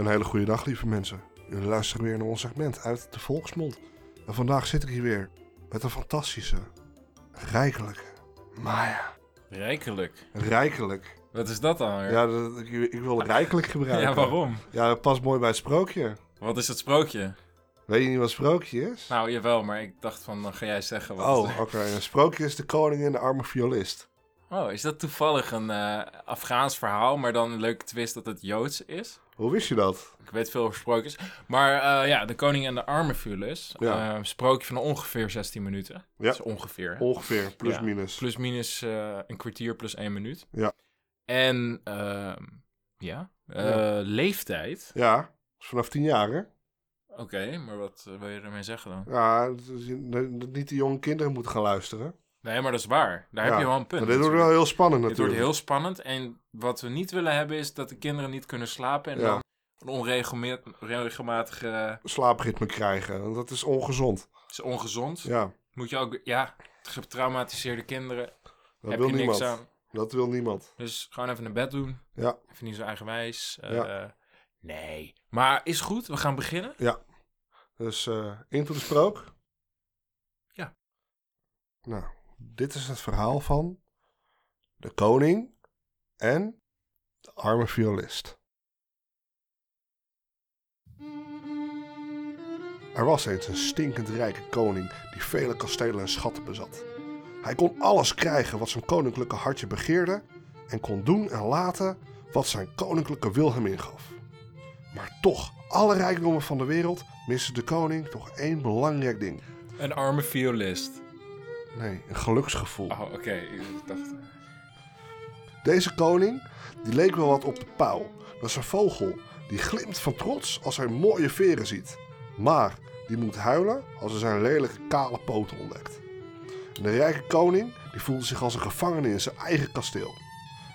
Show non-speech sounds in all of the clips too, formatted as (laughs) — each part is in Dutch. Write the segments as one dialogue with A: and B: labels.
A: Een hele goede dag, lieve mensen. Jullie luisteren weer naar ons segment uit de Volksmond. En vandaag zit ik hier weer met een fantastische, rijkelijke Maya.
B: Rijkelijk.
A: Rijkelijk.
B: Wat is dat dan? weer?
A: Ja, dat, ik, ik wil rijkelijk gebruiken.
B: Ja, waarom?
A: Ja, dat past mooi bij het sprookje.
B: Wat is het sprookje?
A: Weet je niet wat sprookje is?
B: Nou, jawel, maar ik dacht van, dan ga jij zeggen wat
A: oh, oké. Een sprookje is de koning en de arme violist.
B: Oh, is dat toevallig een eh, Afghaans verhaal, maar dan een leuke twist dat het Joods is?
A: Hoe wist je dat?
B: Ik weet veel over sprookjes. Maar eh, ja, de koning en de arme Violus.
A: Ja.
B: Eh, sprookje van ongeveer 16 minuten.
A: Ja.
B: Dat is ongeveer. hè?
A: Ongeveer, plus
B: Ja.
A: minus.
B: Plus minus een kwartier plus één minuut.
A: Ja.
B: En ehm, ja,
A: Ja.
B: leeftijd.
A: Ja, dat is vanaf tien jaar, hè?
B: Oké, maar wat wil je ermee zeggen dan?
A: Ja, dat niet de jonge kinderen moeten gaan luisteren.
B: Nee, maar dat is waar. Daar
A: Ja,
B: heb je wel een punt.
A: Maar dit wordt wel heel spannend
B: Dit
A: natuurlijk.
B: wordt heel spannend. En wat we niet willen hebben is dat de kinderen niet kunnen slapen. En
A: Ja.
B: dan een onregelma- onregelmatige...
A: slaapritme krijgen. Want dat is ongezond.
B: is ongezond.
A: Ja,
B: Moet je ook... Ja, getraumatiseerde kinderen.
A: dat
B: heb
A: wil
B: je niks
A: niemand.
B: aan.
A: Dat wil niemand.
B: Dus gewoon even naar bed doen.
A: Ja,
B: Even niet zo eigenwijs. Eh,
A: Ja.
B: Nee. Maar is goed. We gaan beginnen.
A: ja. Dus eh into de sprook.
B: Ja.
A: Nou, dit is het verhaal van de koning en de arme violist. Er was eens een stinkend rijke koning die vele kastelen en schatten bezat. Hij kon alles krijgen wat zijn koninklijke hartje begeerde en kon doen en laten wat zijn koninklijke wil hem ingaf. Maar toch, alle rijkdommen van de wereld miste de koning toch één belangrijk ding.
B: Een arme violist.
A: Nee, een geluksgevoel.
B: Oh, oké. Ik dacht...
A: Deze koning, die leek wel wat op de pauw. Dat is een vogel die glimt van trots als hij mooie veren ziet. Maar die moet huilen als hij zijn lelijke kale poten ontdekt. En de rijke koning, die voelde zich als een gevangene in zijn eigen kasteel.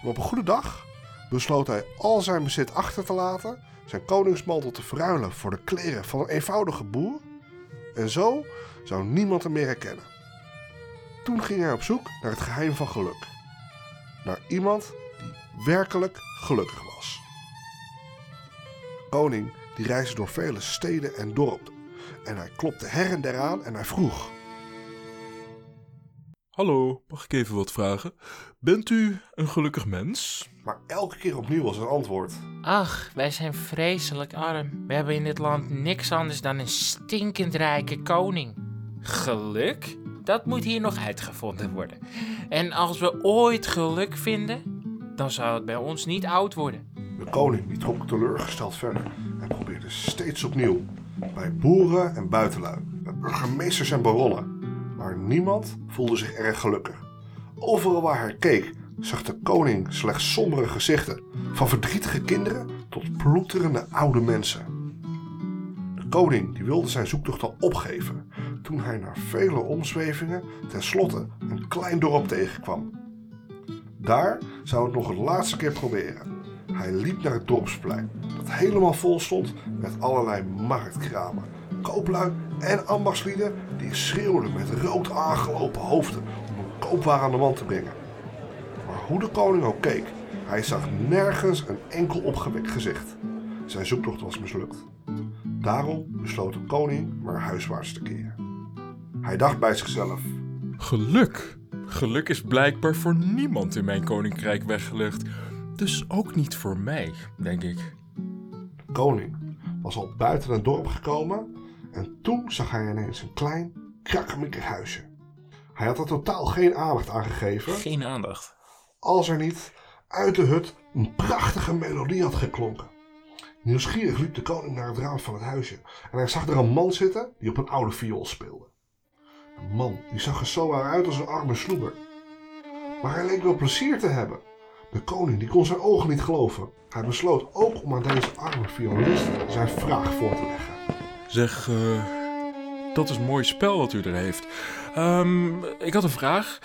A: En op een goede dag besloot hij al zijn bezit achter te laten, zijn koningsmantel te verruilen voor de kleren van een eenvoudige boer. En zo zou niemand hem meer herkennen. Toen ging hij op zoek naar het geheim van geluk naar iemand die werkelijk gelukkig was. Koning die reisde door vele steden en dorpen en hij klopte her en der aan en hij vroeg:
C: Hallo, mag ik even wat vragen? Bent u een gelukkig mens?
A: Maar elke keer opnieuw was het antwoord.
D: Ach, wij zijn vreselijk arm. We hebben in dit land niks anders dan een stinkend rijke koning. Geluk? Dat moet hier nog uitgevonden worden. En als we ooit geluk vinden, dan zou het bij ons niet oud worden.
A: De koning die trok teleurgesteld verder en probeerde steeds opnieuw bij boeren en buitenlui, bij burgemeesters en baronnen. Maar niemand voelde zich erg gelukkig. Overal waar hij keek zag de koning slechts sombere gezichten, van verdrietige kinderen tot ploeterende oude mensen. De koning die wilde zijn zoektocht al opgeven toen hij na vele omzwevingen tenslotte een klein dorp tegenkwam. Daar zou het nog een laatste keer proberen. Hij liep naar het dorpsplein, dat helemaal vol stond met allerlei marktkramen, kooplui en ambachtslieden die schreeuwden met rood aangelopen hoofden om een koopwaar aan de man te brengen. Maar hoe de koning ook keek, hij zag nergens een enkel opgewekt gezicht. Zijn zoektocht was mislukt. Daarom besloot de koning maar huiswaarts te keren. Hij dacht bij zichzelf:
C: Geluk? Geluk is blijkbaar voor niemand in mijn koninkrijk weggelegd. Dus ook niet voor mij, denk ik.
A: De koning was al buiten het dorp gekomen en toen zag hij ineens een klein, krakkemikkig huisje. Hij had er totaal geen aandacht aan gegeven
B: Geen aandacht.
A: als er niet uit de hut een prachtige melodie had geklonken. Nieuwsgierig liep de koning naar het raam van het huisje en hij zag er een man zitten die op een oude viool speelde. De man die zag er zo uit als een arme sloeber. Maar hij leek wel plezier te hebben. De koning die kon zijn ogen niet geloven. Hij besloot ook om aan deze arme violist zijn vraag voor te leggen.
C: Zeg, eh, dat is een mooi spel wat u er heeft. Ehm, ik had een vraag.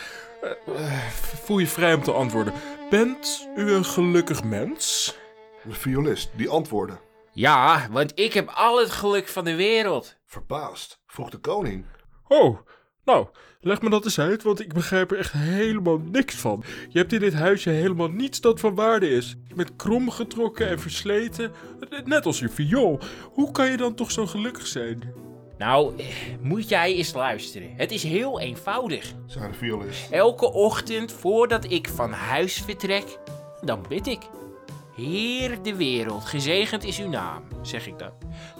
C: Eh, voel je vrij om te antwoorden. Bent u een gelukkig mens?
A: De violist die antwoordde.
D: Ja, want ik heb al het geluk van de wereld.
A: Verbaasd vroeg de koning.
C: Oh, Nou, leg me dat eens uit, want ik begrijp er echt helemaal niks van. Je hebt in dit huisje helemaal niets dat van waarde is. Je bent kromgetrokken en versleten, net als je viool. Hoe kan je dan toch zo gelukkig zijn?
D: Nou, moet jij eens luisteren. Het is heel eenvoudig.
A: de violist.
D: Elke ochtend voordat ik van huis vertrek, dan bid ik. Heer de wereld, gezegend is uw naam, zeg ik dan.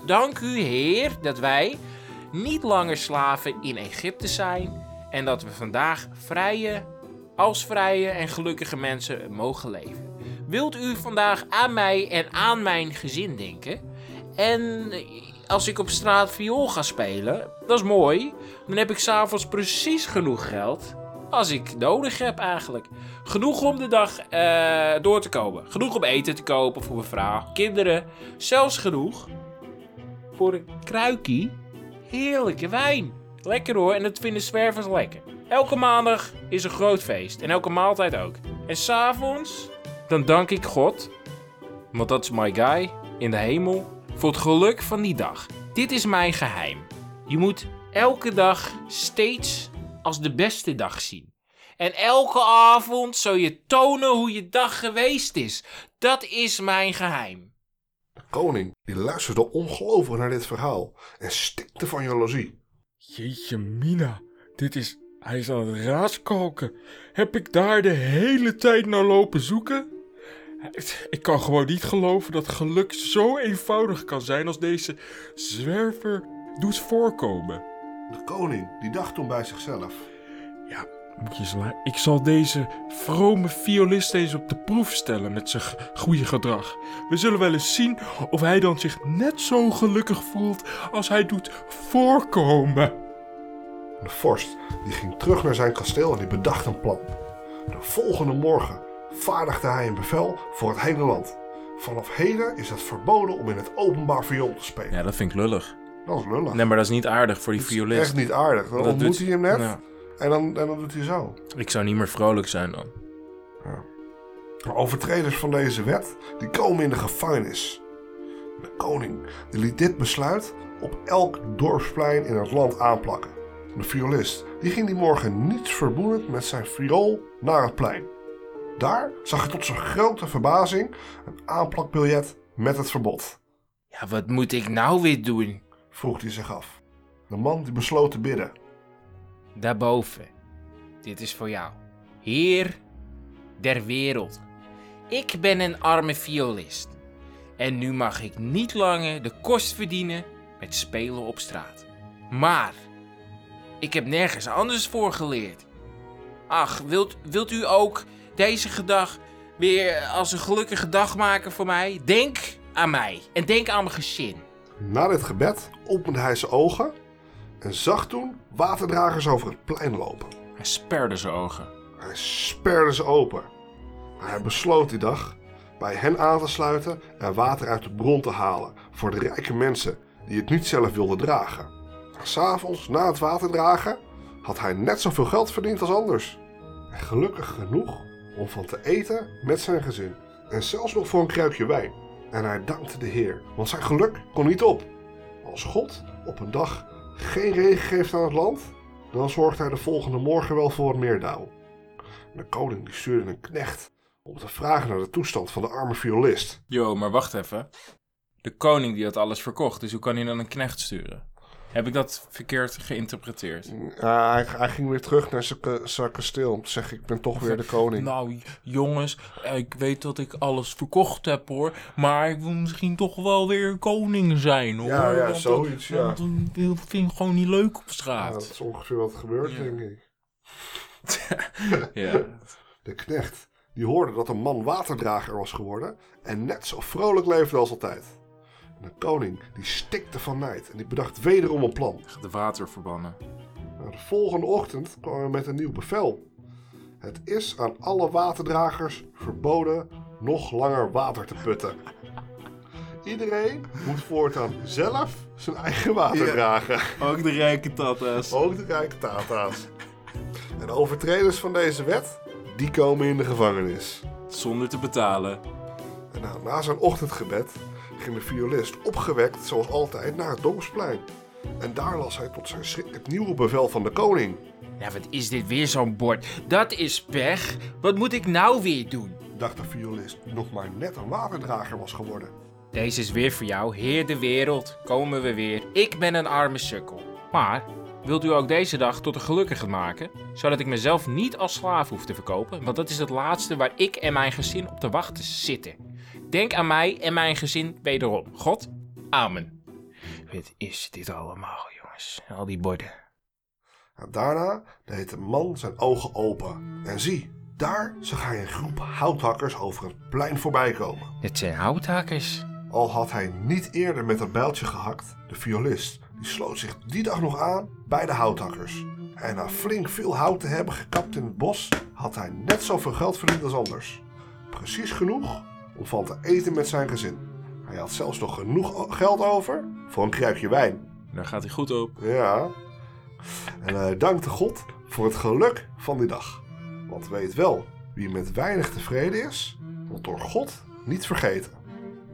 D: Dank u, Heer, dat wij niet langer slaven in Egypte zijn en dat we vandaag vrije, als vrije en gelukkige mensen mogen leven. Wilt u vandaag aan mij en aan mijn gezin denken? En als ik op straat viool ga spelen, dat is mooi. Dan heb ik s'avonds precies genoeg geld als ik nodig heb eigenlijk. Genoeg om de dag eh, door te komen. Genoeg om eten te kopen voor mijn vrouw, kinderen. Zelfs genoeg voor een kruikie heerlijke wijn. Lekker hoor, en dat vinden zwervers lekker. Elke maandag is een groot feest en elke maaltijd ook. En s'avonds, dan dank ik God, want dat is my guy, in de hemel, voor het geluk van die dag. Dit is mijn geheim. Je moet elke dag steeds als de beste dag zien. En elke avond zul je tonen hoe je dag geweest is. Dat is mijn geheim.
A: De koning die luisterde ongelooflijk naar dit verhaal en stikte van jaloezie.
C: Jeetje mina, dit is... Hij is aan het raaskalken. Heb ik daar de hele tijd naar lopen zoeken? Ik kan gewoon niet geloven dat geluk zo eenvoudig kan zijn als deze zwerver doet voorkomen.
A: De koning die dacht toen bij zichzelf.
C: Ja, moet je eens la- Ik zal deze vrome violist eens op de proef stellen met zijn goede gedrag. We zullen wel eens zien of hij dan zich net zo gelukkig voelt als hij doet voorkomen.
A: De vorst die ging terug naar zijn kasteel en die bedacht een plan. De volgende morgen vaardigde hij een bevel voor het hele land. Vanaf heden is het verboden om in het openbaar viool te spelen.
B: Ja, dat vind ik lullig.
A: Dat is lullig.
B: Nee, maar dat is niet aardig voor die
A: Dat is
B: violist.
A: Echt niet aardig. Dan
B: Dat
A: ontmoet
B: doet-
A: hij hem net
B: Ja.
A: En, dan, en dan doet hij zo.
B: Ik zou niet meer vrolijk zijn dan.
A: De overtreders van deze wet die komen in de gevangenis. De koning die liet dit besluit op elk dorpsplein in het land aanplakken. De violist die ging die morgen niets verboenend met zijn viool naar het plein. Daar zag hij tot zijn grote verbazing een aanplakbiljet met het verbod.
D: Ja, wat moet ik nou weer doen?
A: Vroeg hij zich af. De man die besloot te bidden.
D: Daarboven. Dit is voor jou. Heer der wereld. Ik ben een arme violist. En nu mag ik niet langer de kost verdienen met spelen op straat. Maar ik heb nergens anders voor geleerd. Ach, wilt, wilt u ook deze gedag weer als een gelukkige dag maken voor mij? Denk aan mij en denk aan mijn gezin.
A: Na dit gebed opende hij zijn ogen en zag toen waterdragers over het plein lopen.
B: Hij sperde zijn ogen.
A: Hij sperde ze open. Hij besloot die dag bij hen aan te sluiten en water uit de bron te halen voor de rijke mensen die het niet zelf wilden dragen. S'avonds, na het waterdragen, had hij net zoveel geld verdiend als anders. En gelukkig genoeg om van te eten met zijn gezin. En zelfs nog voor een kruikje wijn. En hij dankte de Heer, want zijn geluk kon niet op. Als God op een dag geen regen geeft aan het land, dan zorgt hij de volgende morgen wel voor een meerdauw. De koning die stuurde een knecht om te vragen naar de toestand van de arme violist.
B: Yo, maar wacht even. De koning die had alles verkocht, dus hoe kan hij dan een knecht sturen? Heb ik dat verkeerd geïnterpreteerd?
A: Ja, hij, hij ging weer terug naar zijn, ka- zijn kasteel om te zeggen: Ik ben toch weer de koning.
C: Nou, jongens, ik weet dat ik alles verkocht heb hoor. Maar ik wil misschien toch wel weer koning zijn hoor.
A: Ja, ja,
C: Want dat-
A: zoiets, ja.
C: want Dat vind ik gewoon niet leuk op
A: Ja,
C: straat.
A: dat is ongeveer wat gebeurt,
C: Ja.
A: denk ik. (laughs)
B: Ja.
A: De knecht die hoorde dat een man waterdrager was geworden en net zo vrolijk leefde als altijd. De koning die stikte van nijd en die bedacht wederom een plan.
B: De water verbannen.
A: Nou, de volgende ochtend kwam hij met een nieuw bevel. Het is aan alle waterdragers verboden nog langer water te putten. Iedereen moet voortaan zelf zijn eigen water
B: Ja.
A: dragen.
B: Ook de rijke tata's.
A: Ook de rijke tata's. En de overtreders van deze wet, die komen in de gevangenis.
B: Zonder te betalen.
A: En nou, na zijn ochtendgebed ging de violist opgewekt, zoals altijd, naar het dorpsplein. En daar las hij tot zijn schrik het nieuwe bevel van de koning.
D: Nou, wat is dit weer zo'n bord? Dat is pech. Wat moet ik nou weer doen?
A: Dacht de violist, die nog maar net een waterdrager was geworden.
D: Deze is weer voor jou, heer de wereld. Komen we weer. Ik ben een arme sukkel. Maar, wilt u ook deze dag tot een gelukkige maken? Zodat ik mezelf niet als slaaf hoef te verkopen, want dat is het laatste waar ik en mijn gezin op te wachten zitten. Denk aan mij en mijn gezin wederom. God, amen. Wat is dit allemaal, jongens? Al die borden.
A: En daarna deed de man zijn ogen open. En zie, daar zag hij een groep houthakkers over het plein voorbij komen.
D: Dit zijn houthakkers.
A: Al had hij niet eerder met een bijltje gehakt, de violist die sloot zich die dag nog aan bij de houthakkers. En na flink veel hout te hebben gekapt in het bos, had hij net zoveel geld verdiend als anders. Precies genoeg om van te eten met zijn gezin. Hij had zelfs nog genoeg geld over voor een kruikje wijn.
B: Daar gaat hij goed op.
A: Ja. En hij dankte God voor het geluk van die dag. Want weet wel, wie met weinig tevreden is, wordt door God niet vergeten.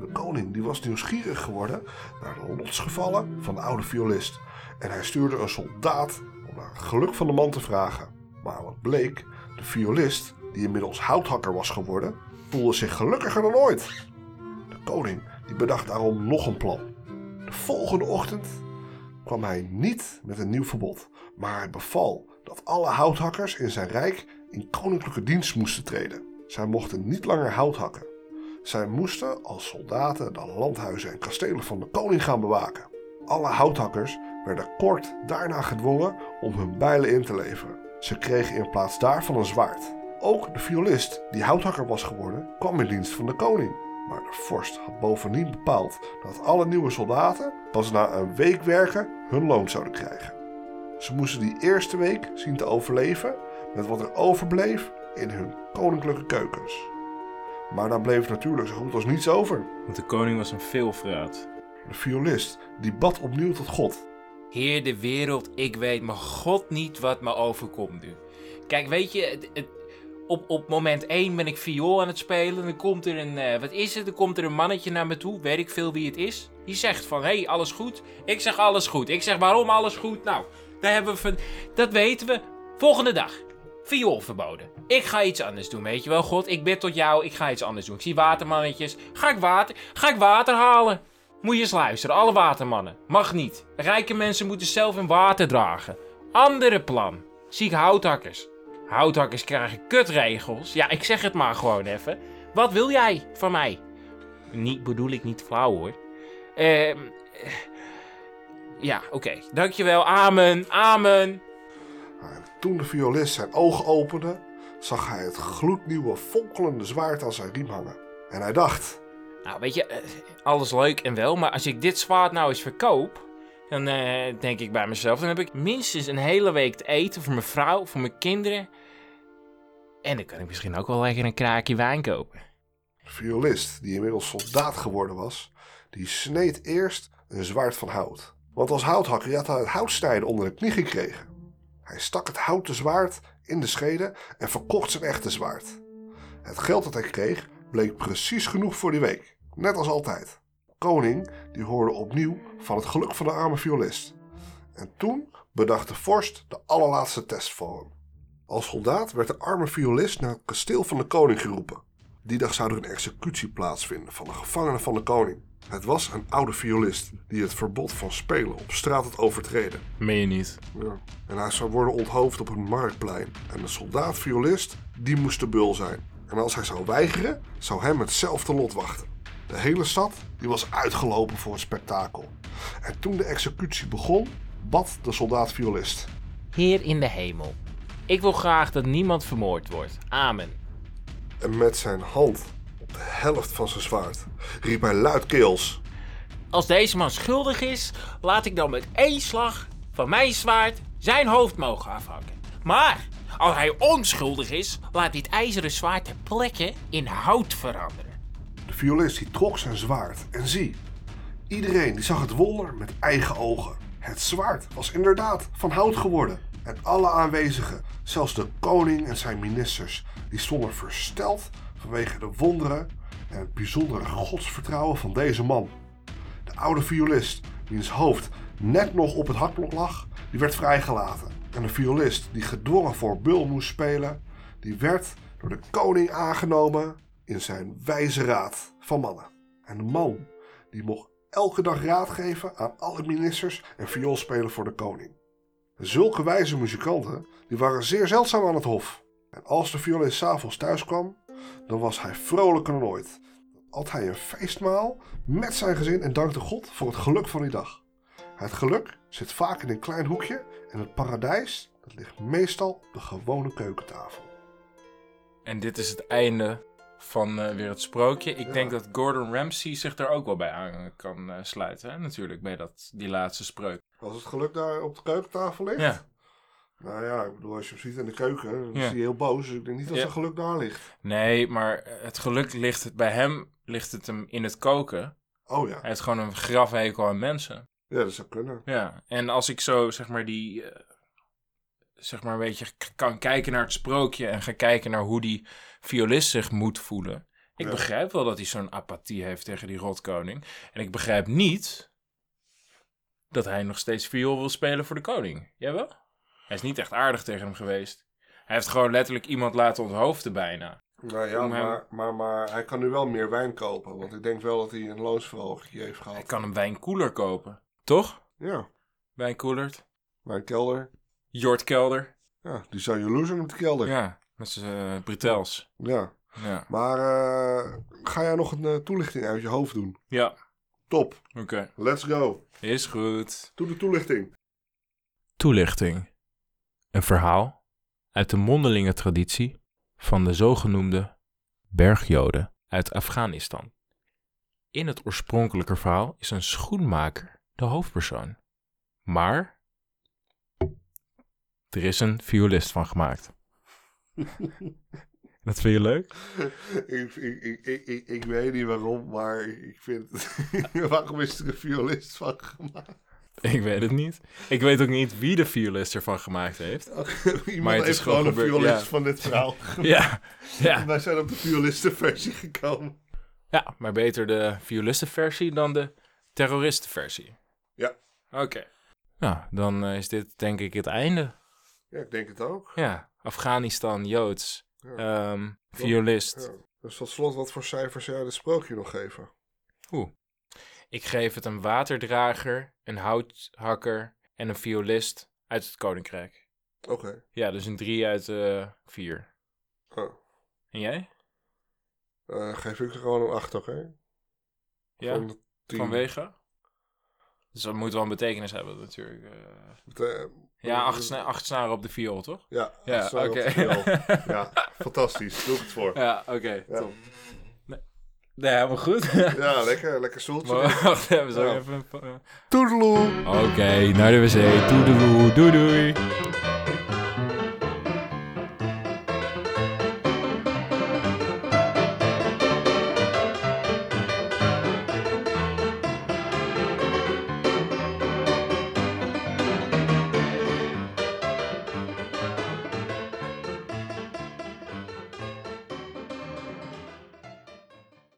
A: De koning die was nieuwsgierig geworden naar de lotsgevallen van de oude violist. En hij stuurde een soldaat om naar het geluk van de man te vragen. Maar wat bleek, de violist, die inmiddels houthakker was geworden, voelde zich gelukkiger dan ooit. De koning die bedacht daarom nog een plan. De volgende ochtend kwam hij niet met een nieuw verbod, maar hij beval dat alle houthakkers in zijn rijk in koninklijke dienst moesten treden. Zij mochten niet langer hout hakken. Zij moesten als soldaten de landhuizen en kastelen van de koning gaan bewaken. Alle houthakkers werden kort daarna gedwongen om hun bijlen in te leveren. Ze kregen in plaats daarvan een zwaard. Ook de violist, die houthakker was geworden, kwam in dienst van de koning. Maar de vorst had bovendien bepaald dat alle nieuwe soldaten pas na een week werken hun loon zouden krijgen. Ze moesten die eerste week zien te overleven met wat er overbleef in hun koninklijke keukens. Maar dan bleef natuurlijk zo goed als niets over.
B: Want de koning was een veelvraat.
A: De violist die bad opnieuw tot God.
D: Heer de wereld, ik weet mijn god niet wat me overkomt nu. Kijk, weet je, het, het, op, op moment 1 ben ik viool aan het spelen. Dan komt er een, uh, wat is het? Dan komt er een mannetje naar me toe, weet ik veel wie het is. Die zegt van, hé, hey, alles goed? Ik zeg alles goed. Ik zeg, waarom alles goed? Nou, daar hebben we dat weten we. Volgende dag viool verboden. Ik ga iets anders doen, weet je wel. God, ik bid tot jou, ik ga iets anders doen. Ik zie watermannetjes. Ga ik water, ga ik water halen? Moet je eens luisteren, alle watermannen. Mag niet. Rijke mensen moeten zelf hun water dragen. Andere plan. Zie ik houthakkers. Houthakkers krijgen kutregels. Ja, ik zeg het maar gewoon even. Wat wil jij van mij? Niet bedoel ik niet flauw hoor. Ehm... ja, oké. Okay. Dankjewel. Amen. Amen.
A: En toen de violist zijn ogen opende, zag hij het gloednieuwe fonkelende zwaard aan zijn riem hangen. En hij dacht...
D: Nou, weet je, alles leuk en wel, maar als ik dit zwaard nou eens verkoop... Dan uh, denk ik bij mezelf, dan heb ik minstens een hele week te eten voor mijn vrouw, voor mijn kinderen. En dan kan ik misschien ook wel lekker een kraakje wijn kopen.
A: De violist, die inmiddels soldaat geworden was, die sneed eerst een zwaard van hout. Want als houthakker had hij het houtsnijden onder de knie gekregen. Hij stak het houten zwaard in de schede en verkocht zijn echte zwaard. Het geld dat hij kreeg bleek precies genoeg voor die week, net als altijd. Koning die hoorde opnieuw van het geluk van de arme violist. En toen bedacht de vorst de allerlaatste test voor hem. Als soldaat werd de arme violist naar het kasteel van de koning geroepen. Die dag zou er een executie plaatsvinden van de gevangenen van de koning. Het was een oude violist die het verbod van spelen op straat had overtreden.
B: Meen je niet?
A: Ja. En hij zou worden onthoofd op een marktplein. En de soldaat-violist, die moest de bul zijn. En als hij zou weigeren, zou hem hetzelfde lot wachten. De hele stad die was uitgelopen voor het spektakel. En toen de executie begon, bad de soldaat-violist.
D: Heer in de hemel, ik wil graag dat niemand vermoord wordt. Amen.
A: En met zijn hand op de helft van zijn zwaard riep hij luidkeels.
D: Als deze man schuldig is, laat ik dan met één slag van mijn zwaard zijn hoofd mogen afhakken. Maar als hij onschuldig is, laat dit ijzeren zwaard ter plekke in hout veranderen.
A: Violist die trok zijn zwaard en zie, iedereen die zag het wonder met eigen ogen. Het zwaard was inderdaad van hout geworden. En alle aanwezigen, zelfs de koning en zijn ministers, die stonden versteld vanwege de wonderen en het bijzondere godsvertrouwen van deze man. De oude violist wiens hoofd net nog op het hakblok lag, die werd vrijgelaten. En de violist die gedwongen voor Bul moest spelen, die werd door de koning aangenomen in zijn wijze raad van mannen. En de man die mocht elke dag raad geven aan alle ministers en viool spelen voor de koning. Zulke wijze muzikanten die waren zeer zeldzaam aan het hof. En als de violist s'avonds thuis kwam, dan was hij vrolijker dan ooit. Had hij een feestmaal met zijn gezin en dankte God voor het geluk van die dag. Het geluk zit vaak in een klein hoekje en het paradijs dat ligt meestal op de gewone keukentafel.
D: En dit is het einde van eh, weer het sprookje. Ik
A: Ja.
D: denk dat Gordon Ramsay zich daar ook wel bij aan kan eh, sluiten. Hè? Natuurlijk, bij dat, die laatste spreuk.
A: Als het geluk daar op de keukentafel ligt?
D: Ja.
A: Nou ja, ik bedoel, als je hem ziet in de keuken, dan
D: Ja.
A: is hij heel boos. Dus ik denk niet dat zijn geluk daar ligt.
D: Nee, maar het geluk ligt het, bij hem ligt het hem in het koken.
A: Oh ja,
D: Hij heeft gewoon een grafhekel aan mensen.
A: ja dat zou kunnen.
D: Ja, en als ik zo, zeg maar, die, eh, zeg maar, een beetje kan kijken naar het sprookje en ga kijken naar hoe die violist zich moet voelen. Ik
A: Ja.
D: begrijp wel dat hij zo'n apathie heeft tegen die rotkoning. En ik begrijp niet dat hij nog steeds viool wil spelen voor de koning. Jij wel? Hij is niet echt aardig tegen hem geweest. Hij heeft gewoon letterlijk iemand laten onthoofden bijna.
A: Nou ja,
D: hem-
A: maar, maar, maar hij kan nu wel meer wijn kopen. Want ik denk wel dat hij een loonsverhoging heeft
D: Hij
A: gehad.
D: kan een wijnkoeler kopen. Toch?
A: Ja,
D: Wijnkoelert.
A: wijnkelder.
D: Jort Kelder.
A: Ja, die zou je lozen met de kelder. Ja.
D: Ja, met zijn uh, bretels. Ja.
A: Maar eh, ga jij nog een eh, toelichting uit je hoofd doen?
D: Ja,
A: Top.
D: oké.
A: Let's go.
D: Is goed.
A: Doe de toelichting.
D: Toelichting. Een verhaal uit de mondelinge traditie van de zogenoemde bergjoden uit Afghanistan. In het oorspronkelijke verhaal is een schoenmaker de hoofdpersoon. Maar er is een violist van gemaakt. (laughs) Dat vind je leuk?
A: ik, ik, ik, ik, ik, ik weet niet waarom, maar ik vind het... (laughs) waarom is er een violist van gemaakt?
D: Ik weet het niet. Ik weet ook niet wie de violist ervan gemaakt heeft. (laughs)
A: Iemand
D: Maar het is gewoon
A: gewoon een violist
D: ja.
A: van dit verhaal
D: Ja, ja.
A: Wij zijn op de violistenversie gekomen.
D: ja, maar beter de violistenversie dan de terroristenversie.
A: Ja.
D: Oké. Nou, dan eh, is dit denk ik het einde.
A: Ja, ik denk het ook.
D: Ja, Afghanistan, Joods,
A: Ja.
D: ehm, violist.
A: Ja. Dus tot slot, wat voor cijfers zou jij het sprookje nog geven?
D: Oeh. Ik geef het een waterdrager, een houthakker en een violist uit het Koninkrijk.
A: Oké.
D: Ja, dus een 3 uit eh 4.
A: Oh.
D: En jij?
A: Eh, geef ik er gewoon een 8, oké?
D: Ja,
A: Van de 10.
D: vanwege? Dus dat moet wel een betekenis hebben natuurlijk. eh.
A: Eh,
D: Ja, acht, sna acht snaren op de viool, toch?
A: Ja,
D: Ja, oké.
A: de viool. (laughs) ja, fantastisch. Doe ik het voor.
D: Ja, oké,
A: Ja.
D: top. Nee, nee, helemaal goed. (laughs)
A: Ja, lekker. Lekker stoeltje.
D: maar wacht even, zo
A: Ja.
D: even...
A: Toedeloe!
D: Oké, naar de wc. Doei. Doei doei.